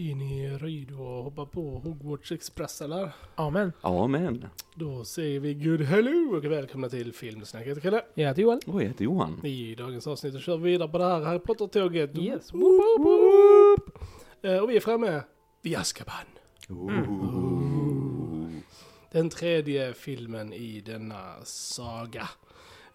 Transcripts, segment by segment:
Är ni redo att hoppa på Hogwarts Express eller? Amen. Amen. Då säger vi good hello och välkomna till Filmsnack. Jag heter Chrille. Jag heter Johan. Och jag heter Johan. I dagens avsnitt så kör vi vidare på det här Harry Potter-tåget. Yes. Woop, woop, woop. Eh, Och vi är framme vid Azkaban. Den tredje filmen i denna saga.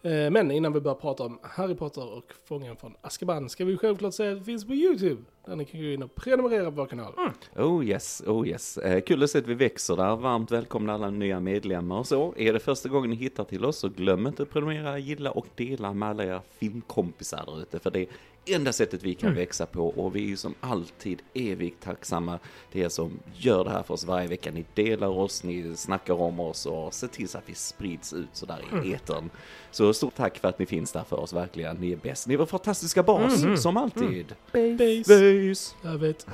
Eh, men innan vi börjar prata om Harry Potter och Fången från Azkaban ska vi självklart säga att det finns på YouTube. Där ni kan gå in och prenumerera på vår kanal. Mm. Oh yes, oh yes. Eh, kul att se att vi växer där. Varmt välkomna alla nya medlemmar och så. Är det första gången ni hittar till oss så glöm inte att prenumerera, gilla och dela med alla era filmkompisar där ute. För det är enda sättet vi kan växa på och vi är ju som alltid evigt tacksamma till er som gör det här för oss varje vecka. Ni delar oss, ni snackar om oss och ser till så att vi sprids ut sådär i etern. Så stort tack för att ni finns där för oss verkligen. Ni är bäst. Ni är vår fantastiska bas, som alltid. Base. Böjs! Jag vet.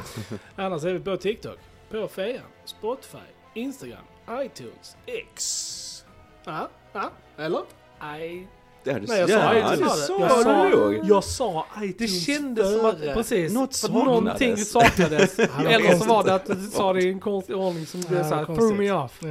Annars är vi på TikTok, på Fejan, Spotify, Instagram, iTunes, X. Ja, ja, eller? I... Ja, du, Nej, jag sa ja, iTunes. det sa Jag sa- nog. Jag sa Det iTunes kändes som att, precis, Något för att någonting saknades. saknades. jag Eller så var det att du sa det i en konstig ordning som blev såhär, threw me off.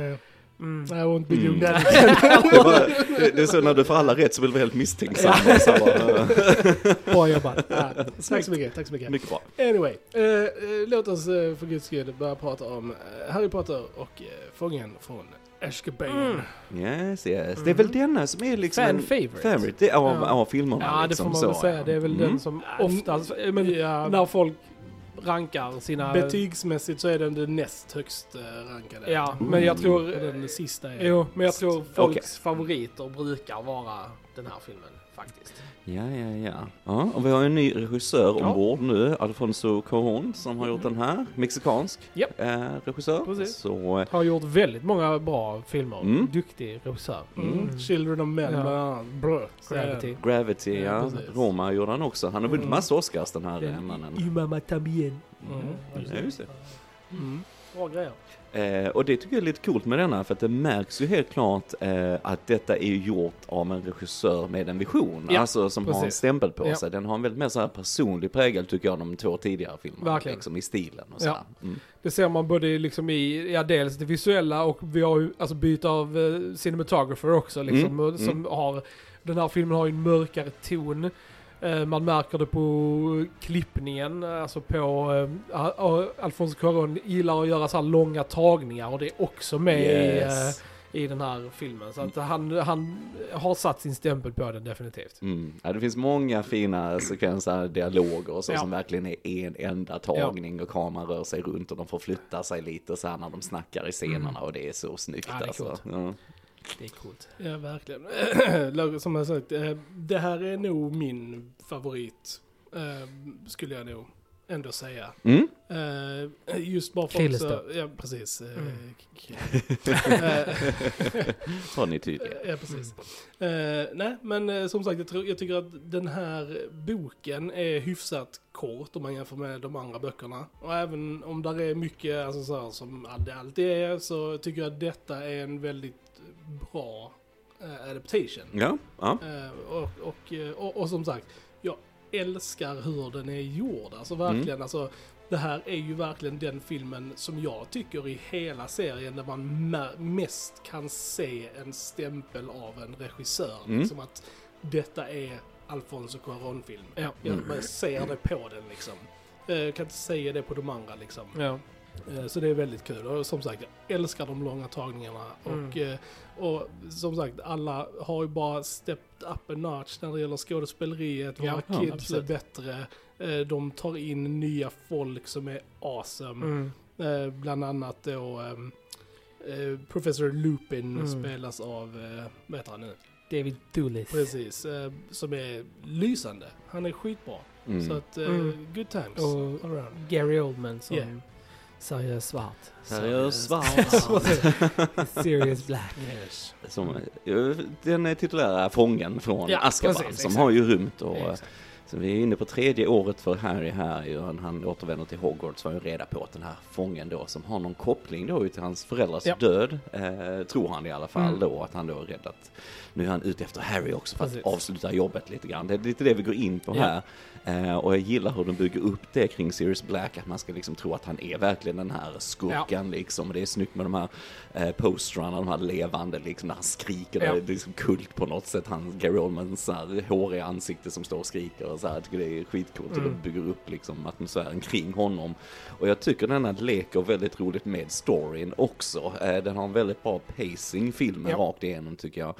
Mm. I won't be doing Mm. that Det, var, det, det är så när du får alla rätt så blir du helt misstänksam. Bra jobbat. ja, Tack så mycket, tack så mycket. mycket bra. Anyway, eh, eh, låt oss eh, för guds skull börja prata om eh, Harry Potter och eh, Fången från Azkaban. Mm. Yes, yes. Det är väl denna som är liksom Fan en favorite. favorite det- av, Ja. av filmerna. Ja, det liksom, får man så, väl säga. Det är väl Mm. den som oftast, men Ja, när folk rankar sina... Betygsmässigt så är den den näst högst eh, rankade. Ja, men jag tror... Och den sista är... Jo, men jag tror folks Okej. favoriter brukar vara den här filmen faktiskt. Ja, ja, ja. ja. Och vi har en ny regissör Ja. ombord nu, Alfonso Cuarón, som har gjort den här. Mexikansk Japp. eh, regissör. Precis. Så, eh, Har gjort väldigt många bra filmer. Mm. Duktig regissör. Mm. Children of Men Ja. Gravity. Gravity, Ja, ja. Roma gjorde han också. Han har vunnit Mm. massa Oscars den här Den mannen. Y mamma. Mm. Ja, just det. Mm. Bra grejer. Eh, och det tycker jag är lite coolt med denna, för att det märks ju helt klart eh, att detta är gjort av en regissör med en vision. Ja, alltså som har en precis. stämpel på Ja. sig. Den har en väldigt mer så här personlig prägel tycker jag, de två tidigare filmerna. Verkligen. Liksom i stilen och Ja. sådär. Mm. Det ser man både liksom i, ja dels det visuella och vi har ju alltså byte av eh, cinematographer också liksom. Mm, Som har, den här filmen har ju en mörkare ton. Eh, man märker det på klippningen, alltså på eh, A- Alfonso Cuarón gillar att göra så här långa tagningar och det är också med Yes. i, eh, i den här filmen. Så att han, han har satt sin stämpel på den definitivt. Mm. Ja, det finns många fina sekvenser, dialoger och så Ja. som verkligen är en enda tagning och kameran rör sig runt och de får flytta sig lite så här när de snackar i scenerna och det är så snyggt Ja, det är alltså. Det är coolt. Ja, verkligen. Som jag sagt, eh, det här är nog min favorit. eh, Skulle jag nog ändå säga. Mm. Eh, Just bara för också... Ja, precis. Mm. Var ni tydliga? Ja, precis. Eh, nej, men som sagt, jag, tror, jag tycker att den här boken är hyfsat kort om man jämför med de andra böckerna. Och även om där är mycket, alltså så här, som det alltid är, så tycker jag att detta är en väldigt bra eh, adaptation. Ja, ja. Eh, och, och, eh, och, och som sagt, jag älskar hur den är gjord. Alltså verkligen, Mm. alltså det här är ju verkligen den filmen som jag tycker i hela serien där man mest kan se en stämpel av en regissör. Mm. Liksom att detta är Alfonso Cuarón-film. Ja. Jag Mm. bara ser det på den liksom. Jag kan inte säga det på de andra liksom. Ja. Eh, Så det är väldigt kul. Och som sagt, jag älskar de långa tagningarna. Mm. Och, eh, och som sagt, alla har ju bara stepped up a notch när det gäller skådespeleriet. Ja, Våra ja, kids absolut. är bättre. Eh, De tar in nya folk som är awesome. Mm. Bland annat då Professor Lupin Mm. spelas av, vad heter han nu? David Doolis. Precis, som är lysande. Han är skitbra. Mm. Så att, Mm. good times Och all around. Gary Oldman som Yeah. Seriös svart. Seriös svart. Serious black. Yes. Som, eh, den titulära fången från Ja, Azkaban som exakt. har ju rymt och eh, exakt. Så vi är inne på tredje året för Harry här ju. Han, han återvänder till Hogwarts och ju reda på att den här fången då som har någon koppling då till hans föräldrars Ja. död, eh, tror han i alla fall Mm. då, att han då är rädd att nu är han ute efter Harry också för Precis. att avsluta jobbet lite grann. Det är lite det vi går in på Ja. här. Eh, och jag gillar hur de bygger upp det kring Sirius Black, att man ska liksom tro att han är verkligen den här skurken liksom. Och det är snyggt med de här eh, postrarna, de här levande liksom, när han skriker. Ja. Det är liksom kult på något sätt. Han, Gary Oldmans håriga ansikte som står och skriker och så här. Jag tycker det är skitcoolt Mm. de bygger upp liksom atmosfären kring honom. Och jag tycker den här leker väldigt roligt med storyn också. Eh, den har en väldigt bra pacing, filmen, Ja. rakt igenom tycker jag.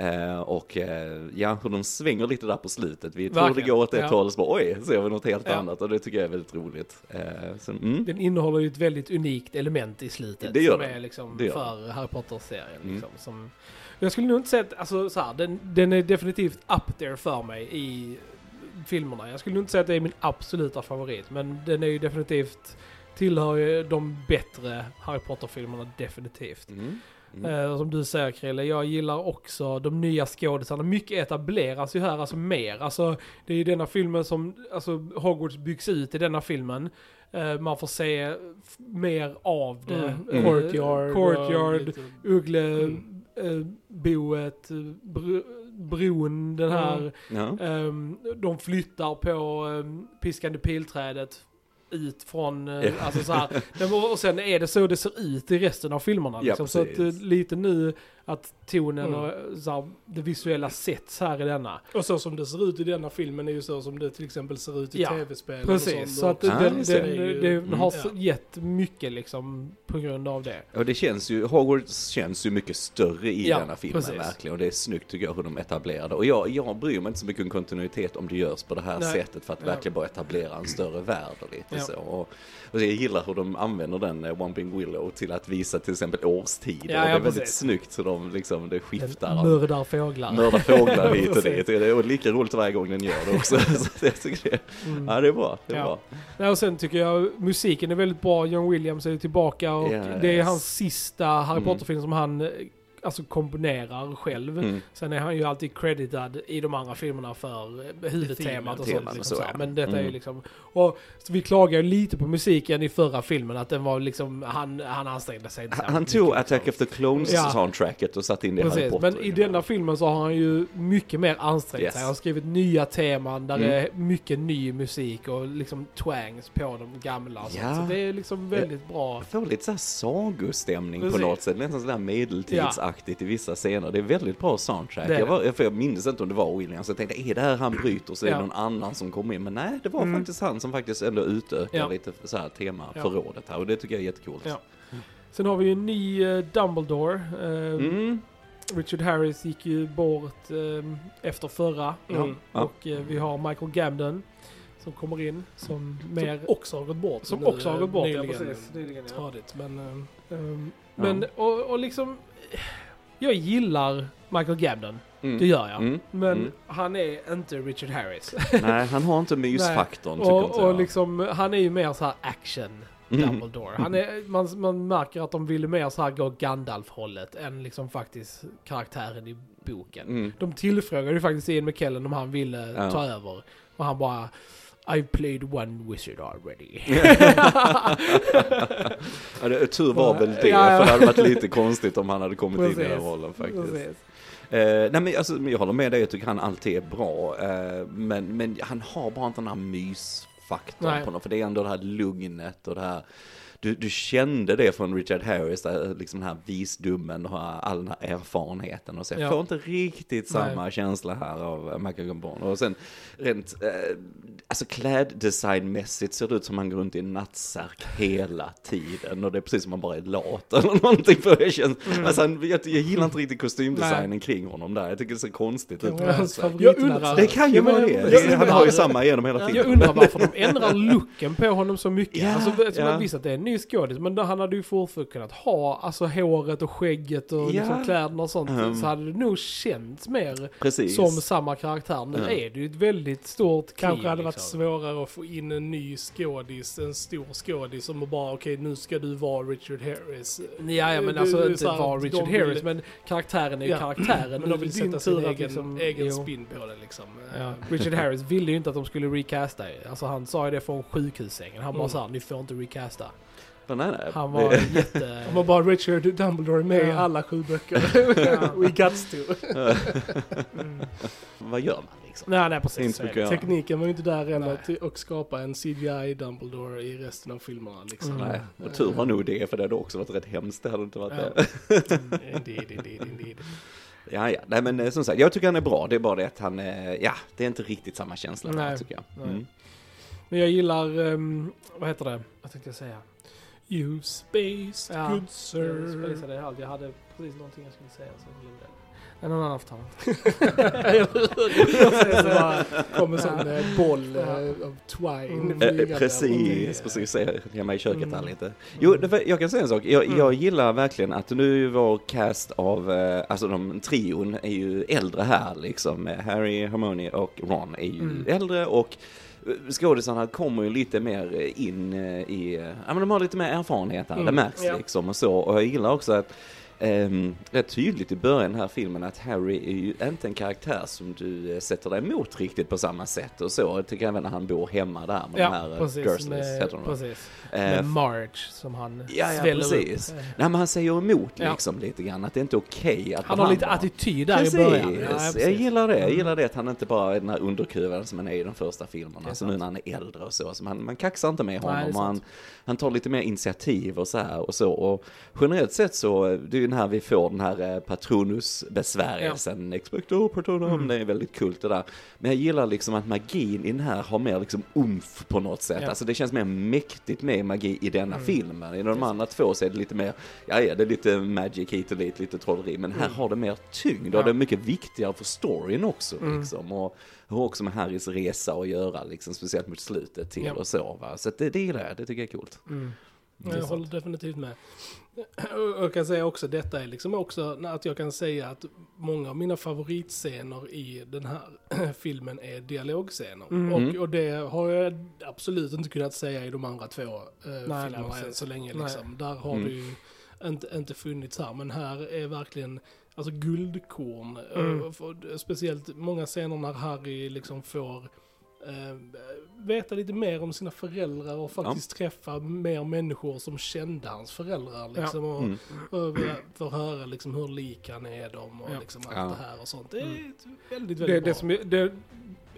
Eh, och eh, ja, hur de svänger lite där på slutet. Vi tror det går åt ett Ja. håll, så bara oj, ser vi något helt Ja. annat. Och det tycker jag är väldigt roligt. Eh, så, mm. Den innehåller ju ett väldigt unikt element i slutet. Det gör som den. är liksom Det gör för Harry Potter-serien. Mm. Liksom, som, jag skulle nog inte säga att, alltså så här, den, den är definitivt up there för mig i filmerna. Jag skulle nog inte säga att det är min absoluta favorit, men den är ju definitivt, tillhör ju de bättre Harry Potter-filmerna definitivt. Mm. Mm. Eh, som du säger Krille, jag gillar också de nya skådisarna. Mycket etableras ju här, alltså mer. Alltså, det är ju denna filmen som, alltså Hogwarts byggs ut i denna filmen. Eh, man får se mer av det. Mm. Eh, Courtyard. Courtyard, och lite- Uggleboet, br bron, den här. Ja. ehm, de flyttar på um, piskande pilträdet ut från, eh, Ja. alltså så här. Och sen är det så det ser ut i resten av filmerna. Ja, Liksom. så att, eh, lite nu att tonen Mm. och så här, det visuella sätts här i denna. Och så som det ser ut i denna filmen är ju så som det till exempel ser ut i Ja, tv-spel. och Precis, sånt. så att Och- Ah, den, just den, det. ju- den Mm. har Ja. gett mycket liksom på grund av det. Och det känns ju, Hogwarts känns ju mycket större i Ja, denna filmen precis. verkligen. Och det är snyggt tycker jag hur de etablerar det. Och jag, jag bryr mig inte så mycket om kontinuitet om det görs på det här Nej. sättet för att Ja. verkligen bara etablera en större värld och lite Ja. så. Och, och jag gillar hur de använder den eh, Willow till att visa till exempel årstider. Ja, och det ja, är väldigt precis. snyggt så de liksom, det skiftar. av- Mördar fåglar. Mörda fåglar hit och dit. Det är lika roligt varje gång den gör det också. Så jag tycker det, Mm. ja, det är bra. Det är Ja. bra. Nej, och sen tycker jag musiken är väldigt bra. John Williams är tillbaka och Yes. det är hans sista Harry. Potter-film som han eh, alltså komponerar själv. Mm. Sen är han ju alltid creditad i de andra filmerna för huvudtemat och sånt. Liksom, så. Men detta är ju Mm. liksom... Och vi klagar ju lite på musiken i förra filmen, att den var liksom... Han, han ansträngde sig inte Han, han tog mycket, Attack liksom. of the Clones Ja. och satte in det i Precis, Potter. men i denna filmen så har han ju mycket mer ansträngt Yes. sig. Han har skrivit nya teman där Mm. det är mycket ny musik och liksom twangs på de gamla. Och Ja. Så det är liksom väldigt bra. Jag får lite så här sagostämning Precis. på något sätt, nästan sådär medeltidsaktigt i vissa scener. Det är väldigt bra soundtrack. Det är Jag, det. var, för jag minns inte om det var Williams, jag tänkte är det här han bryter så är det Ja. någon annan som kommer in. Men nej, det var Mm. faktiskt han som faktiskt ändå utökar Ja. lite så här tema Ja. förrådet här och det tycker jag är jättecoolt. Ja. Sen har vi ju en ny eh, Dumbledore. Eh, Mm. Richard Harris gick ju bort eh, efter förra. Mm. Ja. Och vi har Michael Gambon som kommer in som mer... Som också har gått bort. Som nu, också har gått bort, ja, nyligen. precis. Nyligen, ja. Tradigt, men... eh, Ehm, men, och, och liksom... Jag gillar Michael Gambon, Mm. det gör jag. Mm. Men Mm. han är inte Richard Harris. Nej, han har inte mysfaktorn tycker inte och, och jag. liksom, han är ju mer så här action Mm. Dumbledore. Han är, man, man märker att de ville mer så här gå Gandalf-hållet än liksom faktiskt karaktären i boken. Mm. De tillfrågade ju faktiskt Ian McKellen om han ville Ja. ta över. Och han bara I've played one wizard already. Ja, det, tur var väl det, Ja, ja. för det hade varit lite konstigt om han hade kommit in i Precis. den rollen faktiskt. Precis. Eh, nej men alltså, jag håller med dig, jag tycker han alltid är bra. Eh, men, men han har bara inte den här mysfaktorn på något, för det är ändå det här lugnet och det här du, du kände det från Richard Harris, där, liksom den här visdomen och all den här erfarenheten. Och så jag Ja. får inte riktigt samma känsla här av eh, Michael Gambon. Och sen rent, eh, alltså kläddesignmässigt ser det ut som han går runt i en nattsärk hela tiden. Och det är precis som han bara är lat eller någonting. För jag, känner, Mm. alltså, jag, jag gillar inte riktigt kostymdesignen kring honom där. Jag tycker det ser konstigt ut. Favoritlärare. Det kan ju vara det. det. Han har ju samma genom hela filmen. Jag undrar varför de ändrar looken på honom så mycket. Ja, alltså, ja. man visst att det är en ny skådis, men då, han hade ju fortfarande kunnat ha alltså håret och skägget och Ja. liksom kläderna och sånt. Mm. Så hade det nog känts mer Precis. som samma karaktär. Nu Ja. är det ju ett väldigt stort Kanske kliv, hade varit liksom. svårare att få in en ny skådis, en stor skådis som bara okej nu ska du vara Richard Harris. Ja, ja men alltså är inte vara Richard vill- Harris, men karaktären är ju Ja, karaktären. Men de vill sätta sin egen, liksom- egen jo. spin på det liksom. Ja. Richard Harris ville ju inte att de skulle recasta. Alltså han sa ju det från sjukhussängen. Han bara Mm. sa ni får inte recasta. Men nej, nej. Han var Det- jätte... Om man bara Richard Dumbledore är med i alla sju böcker. We got to. Mm. Vad gör man liksom? Nej, nej precis. Tekniken var ju inte där än att och skapa en CGI Dumbledore i resten av filmerna liksom. Mm. Nej, och tur var nog det, för det hade också varit rätt hemskt. Det hade inte varit Ja. det. Indeed, indeed, indeed. Ja, ja. Nej, men eh, som sagt, jag tycker han är bra. Det är bara det att han, eh, ja, det är inte riktigt samma känsla där, Nej. tycker jag. Nej. Mm. Men jag gillar, um, vad heter det? Vad tänkte jag säga? You spaced, Ja, good Jag sir. spacade i allt. Jag hade precis någonting jag skulle säga så jag glömde det. Någon annan får ta det. kommer sån eh, boll eh, av twine. Mm. Eh, precis, precis. Hemma i köket här Mm. lite. Jo, jag kan säga en sak. Jag, Mm. jag gillar verkligen att nu var cast av, alltså de trion är ju äldre här liksom. Harry, Hermione och Ron är ju Mm. äldre och skådisarna kommer ju lite mer in eh, i, eh, ja men de har lite mer erfarenhet här, det Mm, märks ja. liksom och så. Och jag gillar också att Um, rätt tydligt i början här filmen att Harry är ju inte en karaktär som du eh, sätter dig emot riktigt på samma sätt och så. Jag tycker även när han bor hemma där med de Ja, här eh, precis. Dursleys, Med, heter de precis. Med Marge som han Ja, ja, precis. upp. Nej men han säger emot Ja. liksom lite grann att det inte är okej att Han har lite attityd där Precis, i början. Ja, jag precis. gillar det. Jag Mm. gillar det att han inte bara är den här underkuven som han är i de första filmerna. Det är Så nu när han är äldre och så. så man, man kaxar inte med Nej, honom. och han, han tar lite mer initiativ och så här och så. Och generellt sett så, det är ju när vi får den här eh, patronusbesvärjelsen. Expecto patronum, Mm. det är väldigt kult det där. Men jag gillar liksom att magin i den här har mer liksom umf på något sätt. Ja. Alltså det känns mer mäktigt med magi i denna Mm. filmen. I de andra två så är det lite mer, ja ja det är lite magic hit och dit, lite trolleri. Men här Mm. har det mer tyngd Ja. och det är mycket viktigare för storyn också Mm. liksom. Och har också med Harrys resa att göra liksom, speciellt mot slutet till Ja. och så va. Så det, det gillar jag, det tycker jag är coolt. Mm. Ja, Jag håller definitivt med. Och Jag kan säga också, detta är liksom också att jag kan säga att många av mina favoritscener i den här filmen är dialogscener. Mm. Och, och det har jag absolut inte kunnat säga i de andra två eh, nej, filmerna än så länge. Nej. Liksom. Där har Mm. det ju inte, inte funnits här, men här är verkligen alltså guldkorn. Mm. För- Speciellt många scener när Harry liksom får eh, veta lite mer om sina föräldrar och faktiskt träffa mer människor som kände hans föräldrar. Liksom, och, Mm. och vi får höra liksom hur lik han är dem och Ja. liksom allt Ja. det här och sånt. Det är Mm. väldigt, väldigt Det, bra. det som, är- det,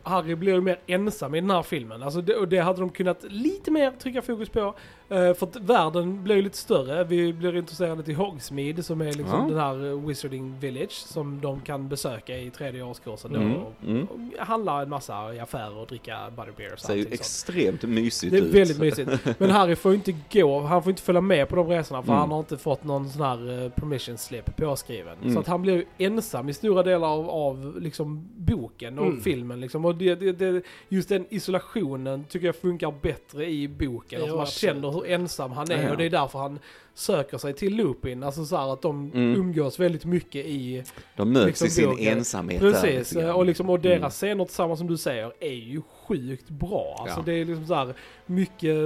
Harry blir ju mer ensam i den här filmen. Alltså det, och det hade de kunnat lite mer trycka fokus på. Eh, för att världen blir ju lite större. Vi blir introducerade till Hogsmeade som är liksom Ja. den här eh, Wizarding Village som de kan besöka i tredje årskursen. Mm, och, mm. och handla en massa i affärer och dricka butterbeer och Ser ju sånt. extremt mysigt Det är ut. väldigt mysigt. Men Harry får ju inte gå, han får inte följa med på de resorna för Mm. han har inte fått någon sån här eh, permission slip påskriven. Mm. Så att han blir ju ensam i stora delar av, av liksom boken och Mm. filmen liksom. Och det, det, det, just den isolationen tycker jag funkar bättre i boken. Ja, alltså man absolut. känner hur ensam han är Ja, ja. och det är därför han söker sig till Lupin. Alltså så här att de Mm. umgås väldigt mycket i De möts liksom i sin boken. ensamhet Precis, och, liksom, och deras Mm. scener tillsammans som du säger är ju sjukt bra. Alltså Ja. det är liksom så här mycket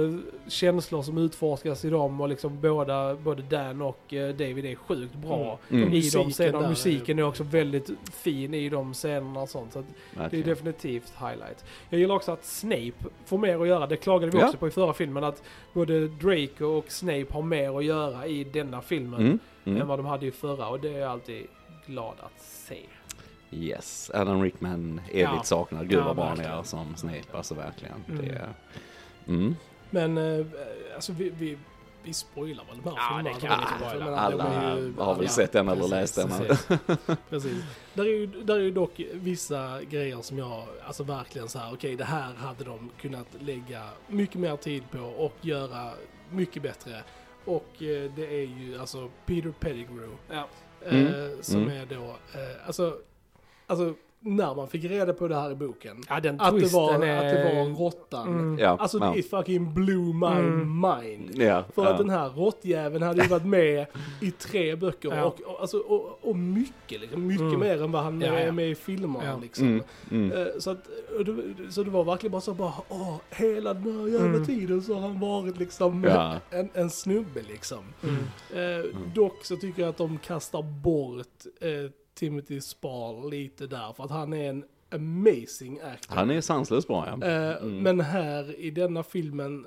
känslor som utforskas i dem och liksom båda, både Dan och eh, David är sjukt bra Mm. i de scenerna. Musiken är också väldigt fin i de scenerna och sånt. Så att det är definitivt highlight. Jag gillar också att Snape får mer att göra. Det klagade vi Ja. också på i förra filmen. Att både Draco och Snape har mer att göra i denna filmen Mm. än Mm. vad de hade i förra. Och det är jag alltid glad att se. Yes, Alan Rickman, evigt Ja. saknad. Gud Ja, vad bra han är som Snape, alltså verkligen. Mm. Det. Mm. Men eh, alltså vi, vi, vi spoilar väl de här Ja, filmerna. det kan vi spoila. Alla ju- har väl ja, sett den eller läst den. precis. Precis. Där är, ju, där är ju dock vissa grejer som jag, alltså verkligen så här, okej det här hade de kunnat lägga mycket mer tid på och göra mycket bättre. Och eh, det är ju alltså Peter Pettigrew. Ja. Eh, Mm. som Mm. är då, alltså, alltså när man fick reda på det här i boken. Ja, den Att det, var, är... att det var råttan. Mm. Ja, Alltså ja. det fucking blew my Mm. mind. Ja, För ja. att den här råttjäveln hade ju varit med i tre böcker Ja. och, och, alltså, och, och mycket, liksom, mycket Mm. mer än vad han Ja, är ja. med i filmerna. Ja. Liksom. Mm, mm. Eh, Så, att, så det var verkligen bara så bara, åh, hela den här jävla Mm. tiden så har han varit liksom en, en snubbe liksom. Mm. Eh, Dock så tycker jag att de kastar bort eh, Timothy Spall lite där, för att han är en amazing actor. Han är sanslöst bra ja. Eh, Mm. Men här i denna filmen,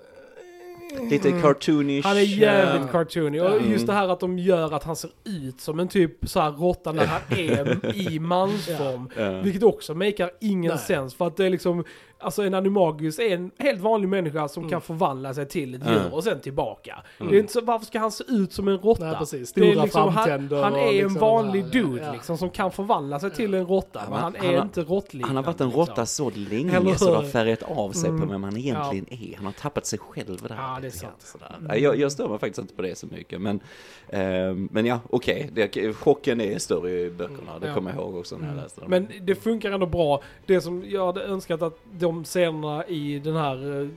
eh, Lite cartoonish. Han är jävligt Ja. cartoony. Och Mm. just det här att de gör att han ser ut som en typ så här råtta när han är i mansform. Ja. Vilket också makar ingen Nej. sens. För att det är liksom, alltså en animagus är en helt vanlig människa som Mm. kan förvandla sig till ett Mm. djur och sen tillbaka. Det är inte så, varför ska han se ut som en råtta? Nej, precis. Det är Stora liksom, han, han är en liksom vanlig det här, dude ja. liksom som kan förvandla sig till en råtta. Men han, han är har- inte råttliknande. Han har varit en liksom. råtta så länge så det har färgat av sig Mm. på vem han egentligen är. Han har tappat sig själv där. Ja, det är sant. sådär. Jag, jag stör mig faktiskt inte på det så mycket. Men, ehm, men ja, okej. Det- Chocken är större i böckerna. Det Ja. kommer jag ihåg också när jag Mm. läste dem. Men det funkar ändå bra. Det som jag hade önskat att de scenerna i den här, eh,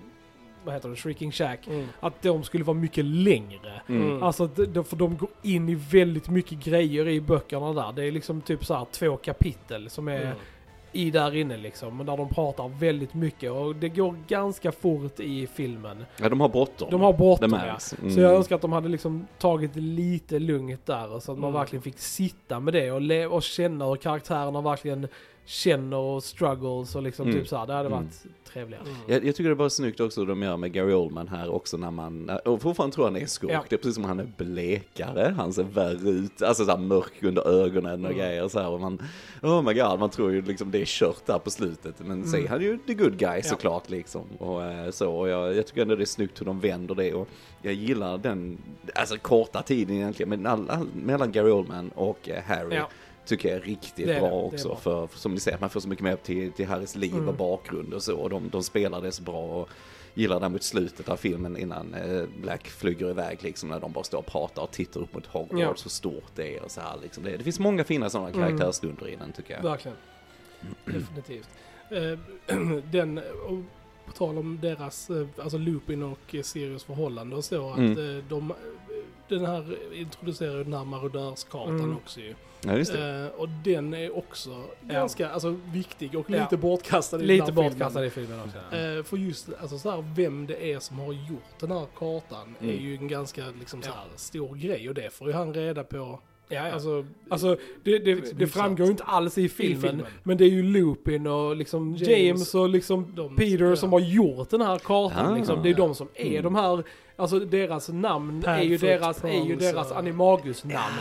vad heter det, Shrieking Shack, Mm. att de skulle vara mycket längre. Mm. Alltså att de- för de går in i väldigt mycket grejer i böckerna där. Det är liksom typ så här två kapitel som är Mm. i där inne liksom. Där de pratar väldigt mycket och det går ganska fort i filmen. Ja, de har bråttom. De har Det bråttom ja. Mm. Så jag önskar att de hade liksom tagit lite lugnt där så att man Mm. verkligen fick sitta med det och, le- och känna hur karaktärerna verkligen känner och struggles och liksom Mm. typ så här. Det hade Mm. varit trevligare. Mm. Jag, jag tycker det är bara snyggt också hur de gör med Gary Oldman här också när man, och fortfarande tror han är skurk. Ja. Det är precis som han är blekare, han ser värre ut, alltså såhär mörk under ögonen och Mm. grejer så här. Och man, oh my god, man tror ju liksom det är kört där på slutet. Men så är han ju the good guy Ja. såklart liksom. Och eh, så, och jag, jag tycker ändå det är snyggt hur de vänder det. Och jag gillar den, alltså korta tiden egentligen, men all, all, mellan Gary Oldman och eh, Harry. Ja. Tycker jag är riktigt är bra det, också. bra. För, som ni säger, att man får så mycket mer till, till Harrys liv Mm. och bakgrund och så. Och de, de spelar det så bra. Och gillar det mot slutet av filmen innan eh, Black flyger iväg liksom. När de bara står och pratar och tittar upp mot Hogwarts, Ja. så stort det är och så här liksom. Det, det finns många fina sådana Mm. karaktärsstunder i den tycker jag. Verkligen. Definitivt. Eh, den, och på tal om deras, eh, alltså Lupin och Sirius förhållande och så, att Mm. de, den här introducerar ju den här marodörskartan Mm. också ju. Ja, just det. Eh, och den är också ganska alltså, viktig och Ja. lite bortkastad i den Lite här bortkastad filmen. i filmen också. Eh, för just alltså, så här, vem det är som har gjort den här kartan är Mm. ju en ganska liksom, så Ja. här, stor grej och det får ju han reda på. Ja, ja. Alltså, Alltså det, det, Liksom det framgår ju inte alls i filmen, filmen. Men det är ju Lupin och liksom James, James, och liksom de- Peter ja. som har gjort den här kartan. Ah. liksom. Det är de som är Mm. de här, alltså deras namn är ju Padfoot, deras, är ju Prongs deras och- animagus-namn.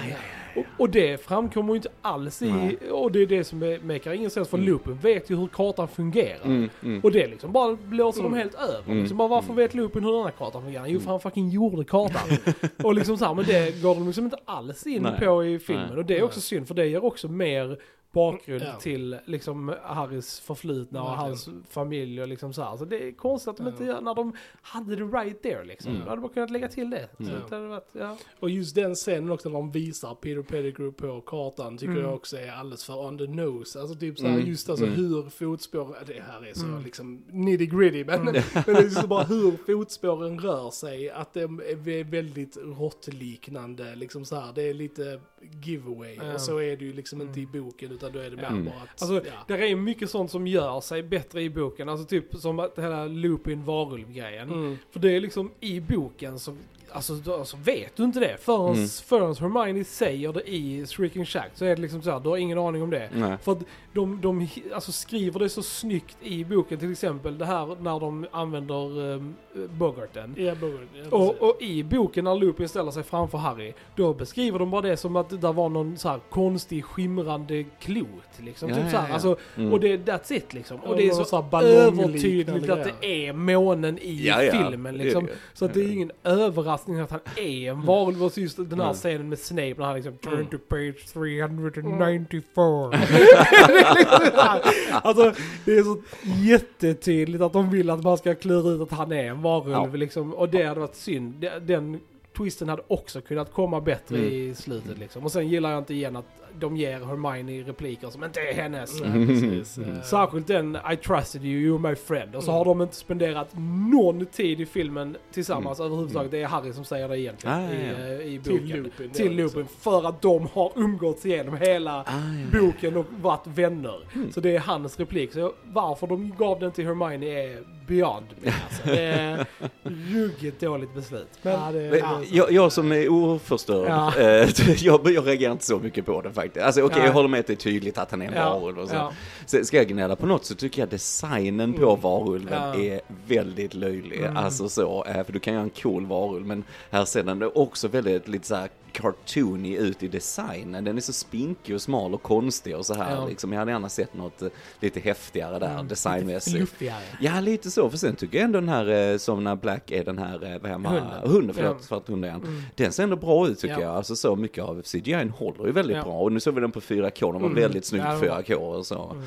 Och, och det framkommer ju inte alls i, Nej. och det är det som är, makar ingen sens för Mm. Lupin vet ju hur kartan fungerar. Mm, mm. Och det liksom bara blåser de Mm. helt över. Mm. Liksom bara, varför Mm. vet Lupin hur den här kartan fungerar? Jo, för han fucking gjorde kartan. och liksom så här, men det går de liksom inte alls in Nej. på i filmen. Nej. Och det är också synd, för det ger också mer bakgrund Ja. till liksom Harrys förflutna och Verkligen. hans familj och liksom så här. Så det är konstigt att de inte Ja. gör, när de hade det right there liksom. Mm. De hade bara kunnat lägga till det. Så Mm. det hade varit, ja. Och just den scenen också när de visar Peter Pettigrew på kartan tycker Mm. jag också är alldeles för on the nose. Alltså typ så här, Mm. just alltså Mm. hur fotspår, det här är så Mm. liksom nitty gritty men, men det är just bara hur fotspåren rör sig, att de är väldigt råttliknande liksom så här. Det är lite giveaway Ja. och så är det ju liksom Mm. inte i boken utan då är det mer Mm. bara att, Alltså, ja. där är mycket sånt som gör sig bättre i boken. Alltså typ som att hela Lupin varulv-grejen. Mm. För det är liksom i boken så, alltså, då, alltså vet du inte det. Förrän, Mm. förrän Hermione säger det i Shrieking Shack så är det liksom så här, du har ingen aning om det. Nej. För att de, de alltså skriver det så snyggt i boken, till exempel det här när de använder um, Bogarten. Ja, Bogart, ja. Och, och i boken när Lupin ställer sig framför Harry, då beskriver de bara det som att det var någon så här konstig skimrande klot. Liksom. Ja, typ ja, så här. ja. Alltså, Mm. Och det, that's it liksom. Ja, Och det är så, så övertydligt att det är månen i Ja, ja. filmen liksom. Så att det är ingen överraskning att han är en varulv. Och just den här Mm. scenen med Snape när han liksom turn Mm. to page 394. Det är liksom så här. alltså det är så jättetydligt att de vill att man ska klura ut att han är en varulv liksom. Och det hade varit synd. Den twisten hade också kunnat komma bättre Mm. i slutet liksom. Och sen gillar jag inte igen att de ger Hermione repliker som inte är hennes. Precis. Eh, Särskilt den I trusted you, you're my friend. Och så Mm. har de inte spenderat någon tid i filmen tillsammans Mm. överhuvudtaget. Det är Harry som säger det egentligen Ah, ja, i, ja. eh, i Till boken. Lupin. då, Till liksom. Lupin. För att de har umgåtts igenom hela Ah, ja. boken och varit vänner. Mm. Så det är hans replik. Så varför de gav den till Hermione är beyond me. Alltså. Det är ruggigt dåligt beslut. Men, Ja, det- Men alltså, jag, jag som är oförstörd, Ja. eh, jag, jag reagerar inte så mycket på det faktiskt. Alltså okej, Ja. jag håller med att det är tydligt att han är en Ja, varulv och så. ja. så. Ska jag gnälla på något så tycker jag designen på Mm. varulven Ja. är väldigt löjlig. Mm. Alltså så, eh, för du kan göra en cool varulv, men här ser den också väldigt lite så här cartoony ut i designen. Den är så spinkig och smal och konstig och så här Ja. liksom. Jag hade gärna sett något eh, lite häftigare där Mm, designmässigt. Fluffigare. Ja, lite så. För sen tycker jag ändå den här, eh, som när Black är den här, eh, vad man, Hunden. hunden förlåt, Ja. att hunden. Mm. Den ser ändå bra ut tycker Ja. jag. Alltså så mycket av CGI håller ju väldigt Ja. bra. Och nu såg vi den på 4K, den var Mm. väldigt snygg på det var- 4K och så. Mm.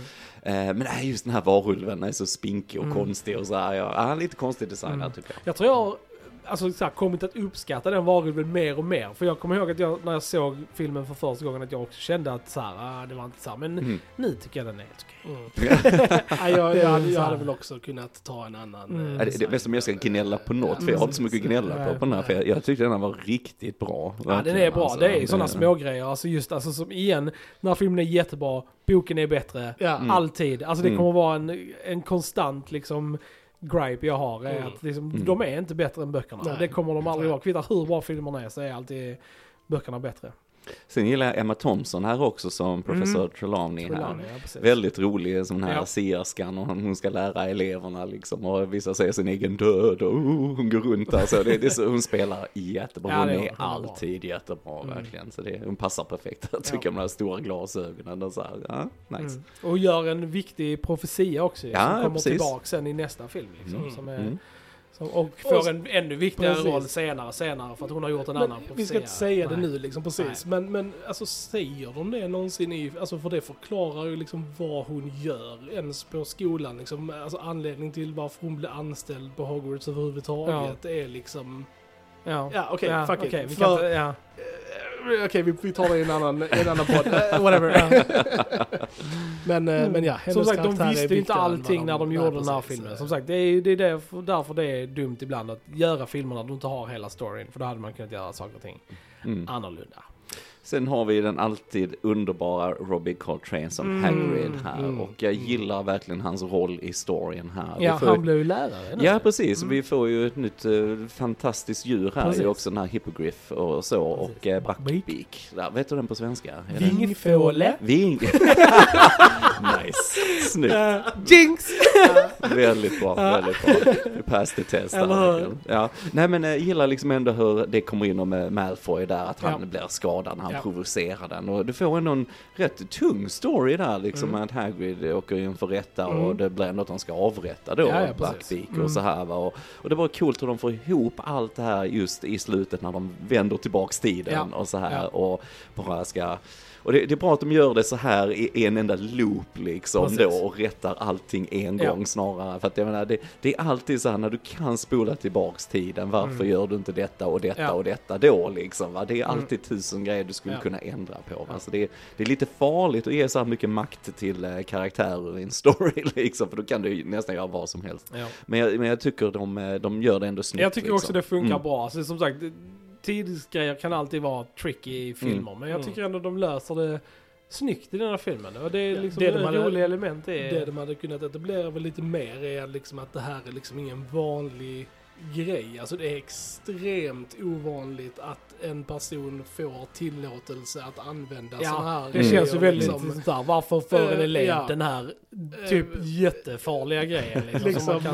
Men nej, just den här varulven är så spinkig och Mm. konstig och så här. Ja, ja, lite konstig design här Mm. tycker jag. Jag tror jag alltså, så här, kommit att uppskatta den varulven mer och mer. För jag kommer ihåg att jag, när jag såg filmen för första gången att jag också kände att så här, ah, det var inte så här. Men Mm. nu tycker jag den är helt okej. Mm. ja, jag, jag, hade, jag hade väl också kunnat ta en annan. Mm. Ja, det, det är design. bäst om jag ska gnälla på något, för jag har inte så mycket att gnälla på, på den här. För jag, jag tyckte den här var riktigt bra. Ja, den är bra. alltså. det är sådana Eh, små grejer. Alltså just, alltså som igen, när filmen är jättebra, boken är bättre, Ja, Mm. alltid. Alltså det Mm. kommer vara en, en konstant liksom gripe jag har. Är Mm. att liksom, Mm. De är inte bättre än böckerna. Nej. Det kommer de aldrig vara. Kvittar hur bra filmerna är så är alltid böckerna bättre. Sen gillar jag Emma Thompson här också som professor Mm. Trelawney här. Trelawney, ja, precis. Väldigt rolig som den här Ja. sierskan och hon ska lära eleverna liksom och vissa säger sin egen död och oh, hon går runt där så. Det, det är så hon spelar jättebra. Ja, Hon är hon. Är bra. alltid jättebra Mm. verkligen. Så det, hon passar perfekt. Jag tycker Ja. med de här stora glasögonen och så här. Ja, nice. Mm. Och gör en viktig profetia också Ja, som kommer precis. tillbaka sen i nästa film. Liksom, Mm. som är, Mm. Som, och får Och- en ännu viktigare Precis. roll senare, senare för att hon har gjort en annan Men profetia. vi ska inte säga det Nej. nu liksom precis. Men, men alltså säger de det någonsin i, alltså för det förklarar ju liksom vad hon gör ens på skolan liksom. Alltså anledning till varför hon blir anställd på Hogwarts överhuvudtaget är liksom, Ja, ja okej, ja, fuck okej, it. vi kan För- inte, ja. Okej, vi, vi tar det i en annan, i en annan podd. Eh, whatever. Men, eh, men ja, Som sagt, de visste inte allting när de gjorde den här filmen. Som sagt, det är, det är därför, därför det är dumt ibland att göra filmer när du inte har hela storyn. För då hade man kunnat göra saker och ting Mm. annorlunda. Sen har vi den alltid underbara Robbie Coltrane som Mm. Hagrid här Mm. och jag gillar verkligen hans roll i storyn här. Ja, får han blev ju lärare. Ja, precis. Mm. Vi får ju ett nytt eh, fantastiskt djur här. Precis. Ju också den här hippogriff och så. Och uh, Backbeak. backbeak. Där, vet du den på svenska? Är det- Vingfåle. Ving. nice. Snyggt. Uh, Jinx! Väldigt bra, väldigt bra. Du passed the test. Ja. Nej men jag gillar liksom ändå hur det kommer in med Malfoy där, att han Ja. blir skadad han Ja. provocerar den. Och du får ändå en rätt tung story där liksom, Mm. att Hagrid åker inför rätta och Mm. det blir ändå att de ska avrätta då Ja, ja, Mm. och så här va. Och, och det var coolt hur de får ihop allt det här just i slutet när de vänder tillbaks tiden Ja. och så här och bara ska och det, det är bra att de gör det så här i en enda loop liksom Precis. då och rättar allting en Ja. gång snarare. För att jag menar, det, det är alltid så här när du kan spola tillbaks tiden, varför Mm. gör du inte detta och detta Ja. och detta då liksom? Va? Det är Mm. alltid tusen grejer du skulle Ja. kunna ändra på. Va? Så det, det är lite farligt att ge så här mycket makt till eh, karaktärer i en story liksom, för då kan du nästan göra vad som helst. Ja. Men jag, men jag tycker de, eh, de gör det ändå snyggt. Jag tycker också liksom. det funkar Mm. bra. Alltså, som sagt, tidsgrejer kan alltid vara tricky i filmer. Men jag Mm. tycker ändå de löser det snyggt i den här filmen. Och det är Ja, liksom det de hade- roligt element. Det är... Det de hade kunnat etablera väl lite mer är liksom att det här är liksom ingen vanlig grej. Alltså det är extremt ovanligt att en person får tillåtelse att använda Ja, sådana här Det Mm. känns ju grejer, väldigt liksom. sådär, varför för en Eh, elev ja. den här typ Eh, jättefarliga grejen liksom, som Liksom,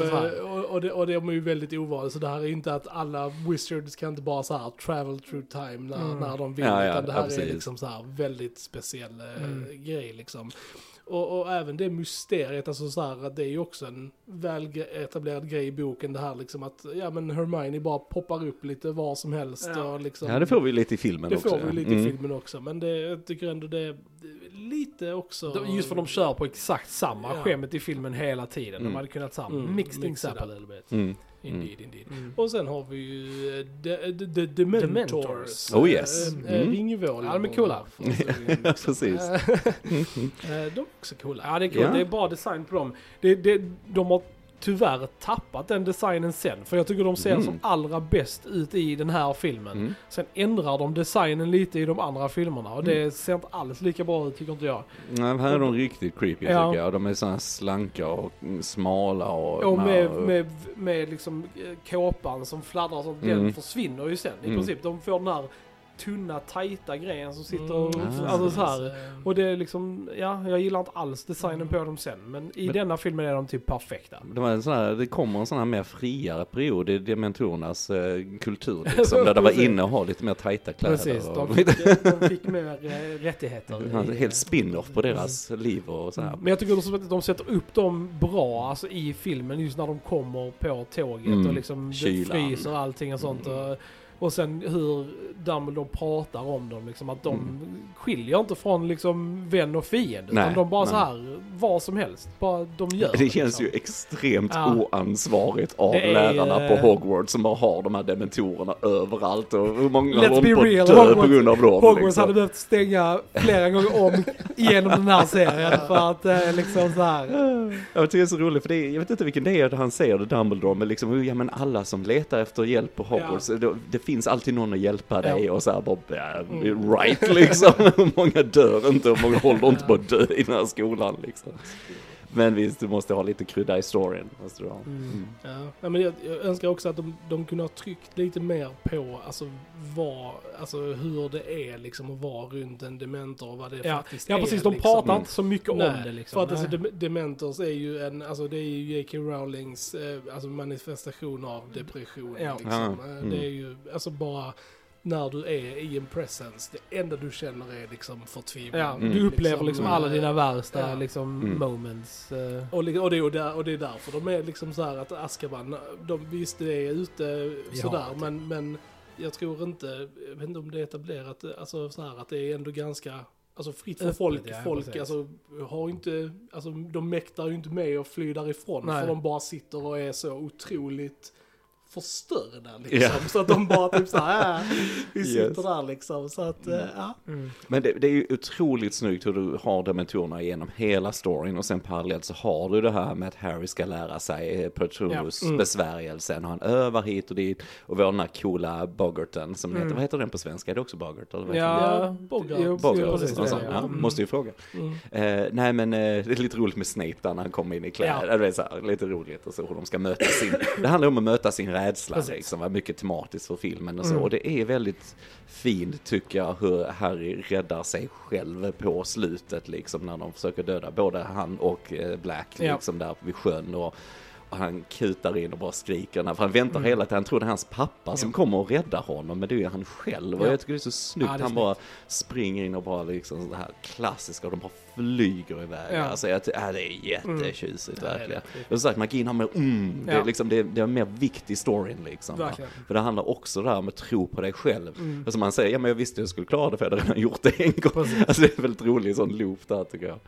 och, det, och det är ju väldigt ovanligt, så det här är inte att alla wizards kan inte bara så här travel through time när, Mm. när de vill, Ja, ja, utan det här ja, är liksom så här väldigt speciell eh, Mm. grej liksom. Och, och även det mysteriet, alltså så här, att det är ju också en väl etablerad grej i boken det här liksom att, ja men Hermione bara poppar upp lite var som helst Ja. och liksom. Ja, det får vi lite i filmen det också. får vi lite Mm. i filmen också, men det, jag tycker ändå det lite också... Just för de kör på exakt samma Ja. skämt i filmen hela tiden. Mm. De hade kunnat så här, Mm, mix things mixa up det. a little bit. Mm. Indeed, indeed. Mm. Och sen har vi ju eh, The, the, the Dementors. Dementors. Oh, yes. Eh, eh, Mm. Ringvålor. Ja, de är coola. Precis. Eh, De är också coola. Ja det är kul, Ja. det är bra design på dem. Det, det, de har tyvärr tappat den designen sen. För jag tycker de ser Mm. som allra bäst ut i den här filmen. Mm. Sen ändrar de designen lite i de andra filmerna och Mm. det ser inte alls lika bra ut tycker inte jag. Nej, här är de riktigt creepy Ja. tycker jag. De är sådana slanka och smala och... Och med, med, med liksom eh, kåpan som fladdrar sånt, den Mm. försvinner ju sen i Mm. princip. De får den här tunna, tajta grejen som sitter och... Mm. Alltså så här. Och det är liksom, ja, jag gillar inte alls designen på dem sen. Men i Men- denna filmen är de typ perfekta. Det, var en sån här, det kommer en sån här mer friare period i dementorernas eh, kultur liksom, där det var inne att ha lite mer tajta kläder. Precis, och, de fick, de fick mer eh, rättigheter. Han är i- helt spin-off på deras liv och så här. Men jag tycker också att de sätter upp dem bra alltså, i filmen just när de kommer på tåget Mm. och liksom Kylan. fryser allting och sånt. Och, och sen hur Dumbledore pratar om dem, liksom att de Mm. skiljer inte från liksom vän och fiende. Nej, utan de bara nej. så här, vad som helst, bara de gör Det känns liksom. ju extremt Ja. oansvarigt av är, lärarna på eh, Hogwarts som bara har de här dementorerna överallt och hur många Let's håller på real, att dö Hogwarts- på grund av dem. Hogwarts liksom. hade behövt stänga flera gånger om genom den här serien för att eh, liksom så här. Jag tycker det är så roligt för det är, jag vet inte vilken det är han säger Dumbledore men liksom, ja men alla som letar efter hjälp på Hogwarts, det, det finns alltid någon att hjälpa dig och så här bara, ja, Mm. right liksom. Många dör inte och många håller inte på att dö i den här skolan liksom. Men visst, du måste ha lite krydda i storyn. Måste du ha. Mm. Ja, nej, men jag, jag önskar också att de, de kunde ha tryckt lite mer på alltså, vad, alltså hur det är liksom att vara runt en dementor och vad det Ja, faktiskt ja är. precis, de liksom. pratar inte så mycket om Nej, det liksom. För att alltså, Nej. dem- Dementors är ju en, alltså det är ju J.K. Rowlings eh, alltså manifestation av depression. Ja. Liksom. Ja, Eh, mm. Det är ju, alltså bara när du är i en presence, det enda du känner är liksom förtvivlan. Ja, Mm. du upplever liksom alla dina värsta ja. liksom Mm. moments. eh. Och, och, det, och, där, och det är därför de är liksom så här att Azkaban, de, visst det är ute sådär, Ja, men, men jag tror inte, jag vet inte om det är etablerat, alltså så här att det är ändå ganska, alltså fritt för folk, ja, folk precis. alltså har inte, alltså de mäktar ju inte med att fly därifrån, Nej. för de bara sitter och är så otroligt förstörda liksom. Ja. Så att de bara typ såhär, äh, vi sitter Yes. där liksom. Så att, eh, ja. Mm. Men det, det är ju otroligt snyggt hur du har dementorerna genom hela storyn och sen parallellt så har du det här med att Harry ska lära sig Petrus Ja, mm. besvärjelsen och han övar hit och dit och vi har den här coola Boggarten som Mm. heter, vad heter den på svenska? Är det också Boggart? Eller vad heter Ja, det, sån. ja. Ja, Mm. måste ju fråga. Mm. Eh, nej men eh, det är lite roligt med Snape där när han kommer in i kläder. Ja. Det är så här, lite roligt och så hur de ska möta sin, det handlar om att möta sin rädsla Precis. liksom, var mycket tematiskt för filmen och så. Mm. Och det är väldigt fint tycker jag hur Harry räddar sig själv på slutet liksom när de försöker döda både han och eh, Black Ja. liksom där vid sjön och han kutar in och bara skriker, för han väntar Mm. hela tiden, han tror det är hans pappa som Ja. kommer och räddar honom, men det är ju han själv. Och Ja. jag tycker det är så snyggt, Ja, är han bara springer in och bara liksom det här klassiska, och de bara flyger iväg. Ja. Alltså jag, ja, det är jättetjusigt Mm. verkligen. Ja, är Jag har sagt, magin har mer mm, det, är liksom, det, det är mer vikt i storyn liksom. För det handlar också där om att tro på dig själv. Mm. Alltså man säger, ja men jag visste jag skulle klara det för jag hade redan gjort det en gång. Precis. Alltså det är väldigt rolig sån loop där tycker jag.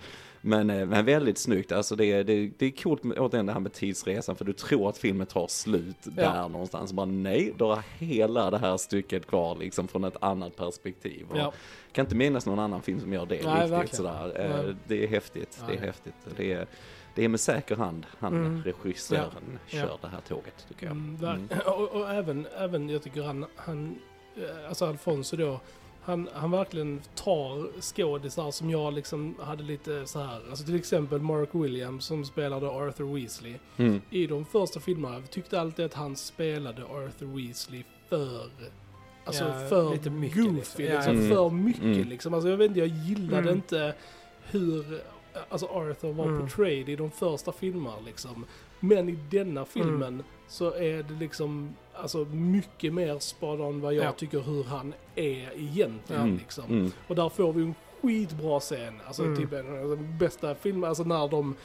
Men, eh, men väldigt snyggt, alltså det, är- det, det är coolt med, återigen det här med tidsresan för du tror att filmen tar slut där någonstans. Bara nej, du har hela det här stycket kvar liksom från ett annat perspektiv. Och Ja. Kan inte minnas någon annan film som gör det Nej, riktigt verkligen. sådär. Eh, Nej. Det är häftigt, det är Nej. häftigt. Det är, det är med säker hand han, Mm. regissören, Ja. kör Ja. det här tåget tycker jag. Mm, Mm. och, och även, även, jag tycker han, han eh, alltså Alfonso då, han, han verkligen tar skådisar som jag liksom hade lite så här, alltså till exempel Mark Williams som spelade Arthur Weasley. Mm. I de första filmerna jag tyckte alltid att han spelade Arthur Weasley för, alltså Ja, för lite mycket goofy, liksom. liksom, Ja. Mm. för mycket Mm. liksom. Alltså jag vet inte, jag gillade Mm. inte hur, alltså Arthur var Mm. portrayed i de första filmerna liksom. Men i denna filmen Mm. så är det liksom alltså mycket mer on vad jag Ja. tycker hur han är egentligen Mm. liksom. Mm. Och där får vi en skitbra scen, alltså Mm. typ en de bästa filmerna, alltså när de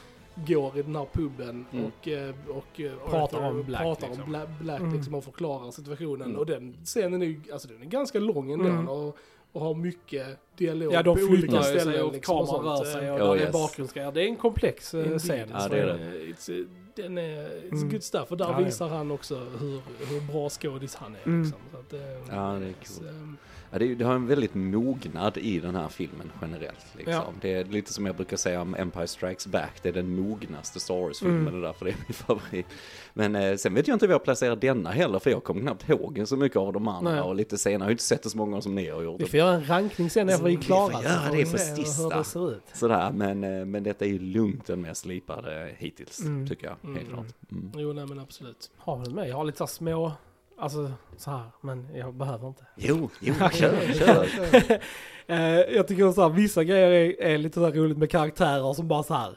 går i den här puben Mm. och, eh, och eh, Pratar om Black, pratar liksom. om Bla- Black Mm. liksom och förklarar situationen. Mm. Och den scenen är ju, alltså den är ganska lång ändå. Mm. Och, och har mycket dialog Ja, de på olika flyttar ju sig ställen. och liksom, kameran rör sig Eh, och Oh, är yes. bakgrundsgrejer. Det är en komplex eh, Indeed. scen. Ja, det är det. Eh, It's, den är it's Mm. good stuff. Och där Ja, ja. visar han också hur, hur bra skådis han är. Mm. Liksom. Så att, eh, Ja, det är cool. eh, Ja, det, det har en väldigt mognad i den här filmen generellt. Liksom. Ja. Det är lite som jag brukar säga om Empire Strikes Back, det är den mognaste Star Wars-filmen, Mm. det är därför det är min favorit. Men eh, sen vet jag inte hur jag placerar denna heller, för jag kommer knappt ihåg så mycket av de andra Nej. och lite senare, jag har inte sett det så många som ni har gjort. Vi får göra en rankning sen när vi är Vi klara. får så göra vi det på sista. Det. Sådär, men, eh, men detta är ju lugnt den mest slipade hittills, Mm. tycker jag, helt Mm. klart. Mm. jo, nej men absolut. Har väl med. Jag har lite små, alltså så här, men jag behöver inte. Jo, jo, kör, kör. Eh, jag tycker så här, vissa grejer är, är lite så här roligt med karaktärer som bara så här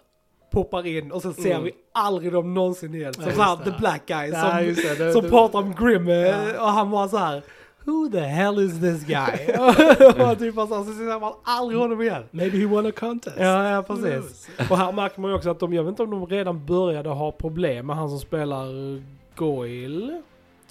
poppar in och sen ser Mm. vi aldrig dem någonsin igen. Som Ja, så här, just the black guy Ja, som, det. Det- som det- pratar om Grim eh, Ja. och han bara så här Who the hell is this guy? och typ bara så, här, så ser man aldrig honom igen. Maybe he won a contest. Ja, ja precis. Och här märker man ju också att de, jag vet inte om de redan började ha problem med han som spelar Goyle,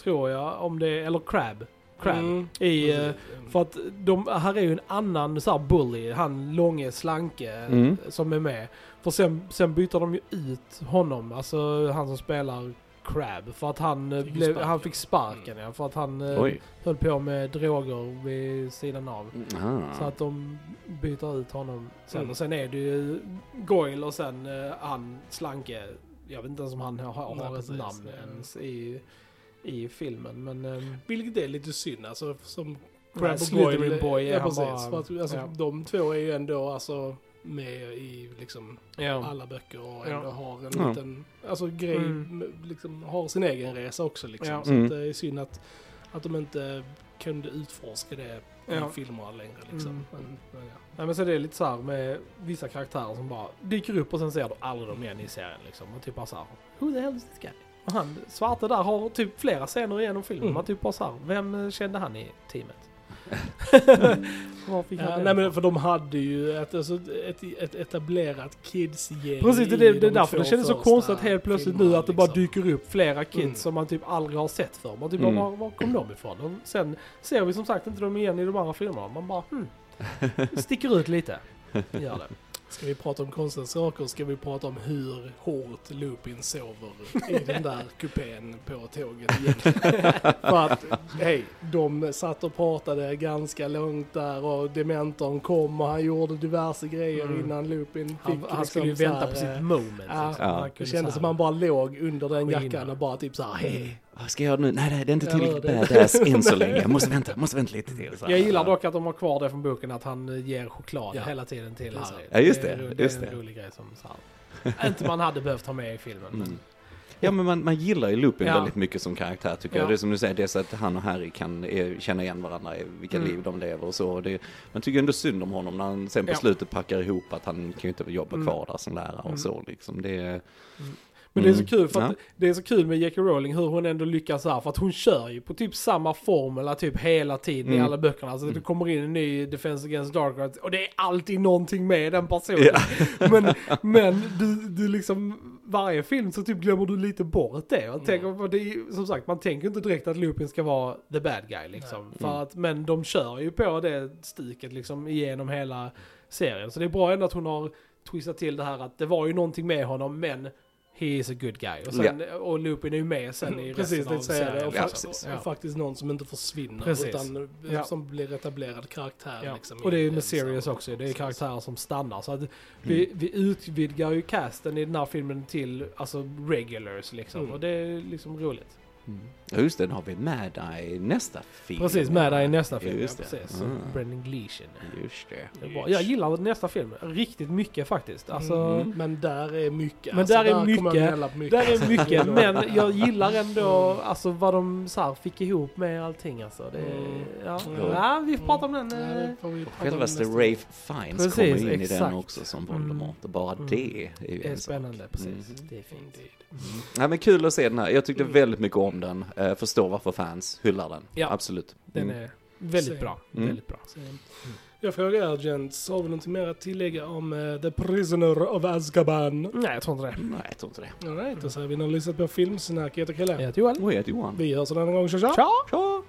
tror jag, om det, eller Crab. Crab. Mm. I, Precis. för att de, här är ju en annan så här bully, han långe, slanke Mm. som är med. För sen, sen byter de ju ut honom, alltså han som spelar Crab. För att han, eh, Fick blev, sparken. han fick sparken ja, för att han eh, Oj. höll på med droger vid sidan av. Ah. Så att de byter ut honom sen. Mm. Och sen är det ju Goyle och sen han slanke. Jag vet inte ens om han har, har Nej, ett precis. namn Ja. ens i, i filmen. Men ehm, Vilket är lite synd alltså som Ja, Crab Slytherin. Boy är ja, han precis. bara- att, alltså, ja. De två är ju ändå alltså med i liksom ja. alla böcker och Ja. ändå har en Ja. liten alltså, grej, Mm. liksom har sin egen resa också liksom. Ja. Så Mm. att det är synd att, att de inte kunde utforska det i Ja. filmerna längre liksom. Mm. Men, men, ja. Nej men så det är lite så här med vissa karaktärer som bara dyker upp och sen ser du aldrig dem igen i serien liksom. Och typ bara så här, Who the hell is this guy? Och han, svarte där har typ flera scener igenom filmen. Mm. Man typ bara så här, vem eh, kände han i teamet? Var fick han Ja, nej men för de hade ju ett, alltså, ett, ett etablerat kids-gäng Precis, det, det, det de är därför det kändes så konstigt helt plötsligt nu att det bara liksom. dyker upp flera kids Mm. som man typ aldrig har sett för. Man typ Mm. bara, var, var kom de ifrån? Och sen ser vi som sagt inte dem igen i de andra filmerna. Man bara, hmm, sticker ut lite. Gör det. Ska vi prata om konstiga saker ska vi prata om hur hårt Lupin sover i den där kupén på tåget. För att, hej, de satt och pratade ganska långt där och dementorn kom och han gjorde diverse grejer Mm. innan Lupin fick Han, han skulle ju liksom så vänta på eh, sitt moment. ja, liksom. ja. Det kändes som han bara låg under den jackan och bara typ så här, hej. Vad ska jag göra nu? Nej, nej, det är inte tillräckligt badass än så länge. Jag måste vänta, måste vänta lite till. Jag gillar dock att de har kvar det från boken att han eh, ger choklad Ja. hela tiden till är Harry. Ja, just är det, det just är en det. rolig grej som så här, inte man hade behövt ha med i filmen. Men, Mm. Ja men man, man gillar ju Lupin Ja. väldigt mycket som karaktär tycker Ja. jag. Det är som du säger, det är så att han och Harry kan eh, känna igen varandra i vilka Mm. liv de lever och så. Och Det, man tycker ändå synd om honom när han sen på Ja. slutet packar ihop att han kan ju inte jobba Mm. kvar där som lärare Mm. och så liksom. Det, Men det är så Mm. kul för att Ja. det är så kul med J.K. Rowling hur hon ändå lyckas här för att hon kör ju på typ samma formula typ hela tiden i Mm. alla böckerna. Alltså det kommer in en ny Defense Against Dark Arts och det är alltid någonting med den personen. Ja. Men, men du, du liksom, varje film så typ glömmer du lite bort det. Och tänker, på det är, som sagt, man tänker inte direkt att Lupin ska vara the bad guy liksom. För Mm. att, men de kör ju på det stiket liksom igenom hela serien. Så det är bra ändå att hon har twistat till det här att det var ju någonting med honom men he is a good guy. Och, sen, och Lupin är ju med sen i Precis, resten det av serien. Och, Ja, precis. och, och faktiskt någon som inte försvinner Precis. utan eh, Ja. som blir etablerad karaktär. Ja. Liksom, och det är ju med Sirius också, det är karaktärer som stannar. Så att vi, vi utvidgar ju casten i den här filmen till alltså regulars liksom. Mm. Och det är liksom roligt. Mm. Ja just det, nu har vi med i nästa film. Precis, med där i nästa film. Just ja, precis. Mm. Brendan Gleeson. Just det. Det. Jag gillar nästa film riktigt mycket faktiskt. Alltså, Mm, men där är mycket. Men där är mycket. mycket. Där är mycket, Mm. men jag gillar ändå alltså, vad de så här, fick ihop med allting. Alltså. Det, Mm. ja. Mm. Ja, vi får prata om den. Ja, eh, Självaste Rafe Fiennes Precis, kommer in i den exakt. också som Mm. Voldemort. Och bara Mm. det är ju Det är en sak. spännande, precis. Mm. Det är fint. Indeed. Ja, men kul att se den här. Jag tyckte Mm. väldigt mycket om den. Eh, förstår varför fans hyllar den. Ja. Absolut. Den Mm. är väldigt Same. bra. Mm. Väldigt bra. Jag frågar er gents, har vi någonting mer att tillägga om eh, The Prisoner of Azkaban? Nej, jag tror inte det. Nej, jag tror inte det. Alright, då säger vi när ni har lyssnat på Filmsnack. Jag heter Kalle. Jag heter Johan. Oj, jag heter Johan. Vi hörs en annan gång. Tja tja! Ciao! Tja!